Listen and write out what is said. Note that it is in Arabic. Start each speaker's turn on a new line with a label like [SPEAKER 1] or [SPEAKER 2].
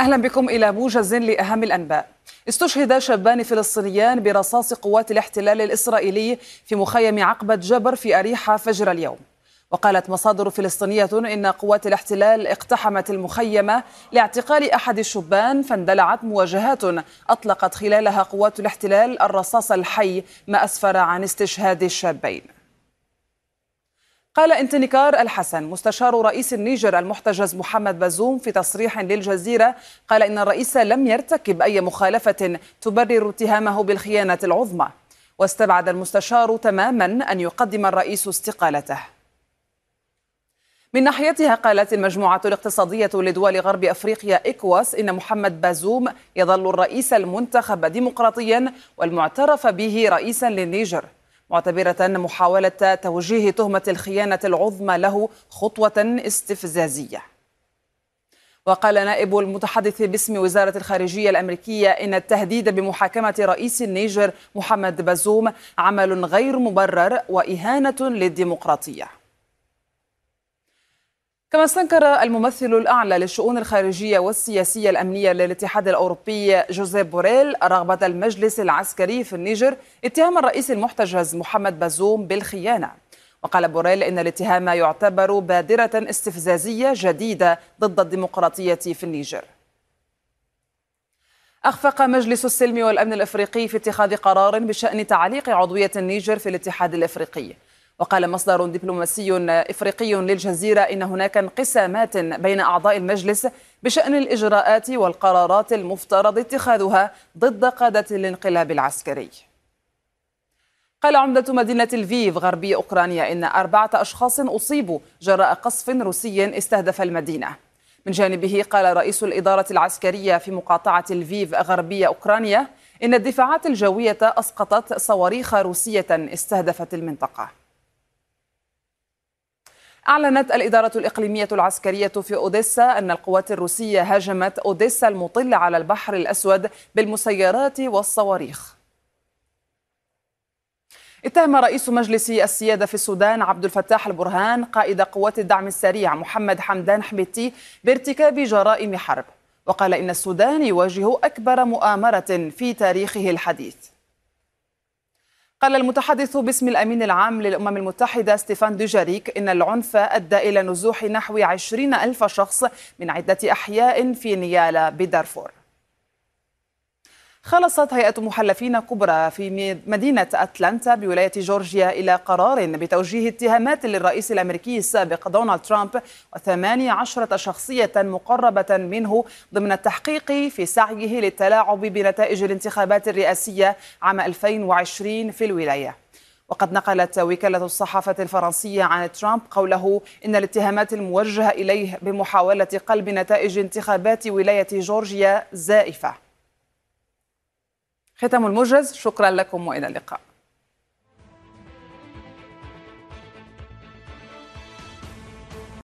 [SPEAKER 1] أهلا بكم إلى موجز لأهم الأنباء. استشهد شابان فلسطينيان برصاص قوات الاحتلال الإسرائيلي في مخيم عقبة جبر في أريحة فجر اليوم. وقالت مصادر فلسطينية إن قوات الاحتلال اقتحمت المخيم لاعتقال أحد الشبان فاندلعت مواجهات أطلقت خلالها قوات الاحتلال الرصاص الحي ما أسفر عن استشهاد الشابين. قال انتنكار الحسن مستشار رئيس النيجر المحتجز محمد بازوم في تصريح للجزيرة. قال إن الرئيس لم يرتكب أي مخالفة تبرر اتهامه بالخيانة العظمى. واستبعد المستشار تماما أن يقدم الرئيس استقالته. من ناحيتها قالت المجموعة الاقتصادية لدول غرب أفريقيا إكواس إن محمد بازوم يظل الرئيس المنتخب ديمقراطيا والمعترف به رئيسا للنيجر. معتبرة محاولة توجيه تهمة الخيانة العظمى له خطوة استفزازية. وقال نائب المتحدث باسم وزارة الخارجية الأمريكية إن التهديد بمحاكمة رئيس النيجر محمد بازوم عمل غير مبرر وإهانة للديمقراطية. كما استنكر الممثل الأعلى للشؤون الخارجية والسياسية الأمنية للاتحاد الأوروبي جوزيف بوريل رغبة المجلس العسكري في النيجر اتهام الرئيس المحتجز محمد بازوم بالخيانة. وقال بوريل إن الاتهام يعتبر بادرة استفزازية جديدة ضد الديمقراطية في النيجر. أخفق مجلس السلم والأمن الإفريقي في اتخاذ قرار بشأن تعليق عضوية النيجر في الاتحاد الإفريقي. وقال مصدر دبلوماسي إفريقي للجزيرة إن هناك انقسامات بين أعضاء المجلس بشأن الإجراءات والقرارات المفترض اتخاذها ضد قادة الانقلاب العسكري. قال عمدة مدينة الفيف غربي أوكرانيا إن أربعة أشخاص أصيبوا جراء قصف روسي استهدف المدينة من جانبه قال رئيس الإدارة العسكرية في مقاطعة الفيف غربية أوكرانيا إن الدفاعات الجوية أسقطت صواريخ روسية استهدفت المنطقة أعلنت الإدارة الإقليمية العسكرية في أوديسا أن القوات الروسية هاجمت أوديسا المطلة على البحر الأسود بالمسيرات والصواريخ. اتهم رئيس مجلس السيادة في السودان عبد الفتاح البرهان قائد قوات الدعم السريع محمد حمدان حميتي بارتكاب جرائم حرب وقال إن السودان يواجه أكبر مؤامرة في تاريخه الحديث. قال المتحدث باسم الأمين العام للأمم المتحدة ستيفان دوجاريك إن العنف أدى إلى نزوح نحو عشرين ألف شخص من عدة أحياء في نيالا بدارفور. خلصت هيئة محلفين كبرى في مدينة أتلانتا بولاية جورجيا إلى قرار بتوجيه اتهامات للرئيس الأمريكي السابق دونالد ترامب وثمانية عشرة شخصية مقربة منه ضمن التحقيق في سعيه للتلاعب بنتائج الانتخابات الرئاسية عام 2020 في الولاية. وقد نقلت وكالة الصحافة الفرنسية عن ترامب قوله إن الاتهامات الموجهة إليه بمحاولة قلب نتائج انتخابات ولاية جورجيا زائفة. ختام الموجز شكرا لكم وإلى اللقاء.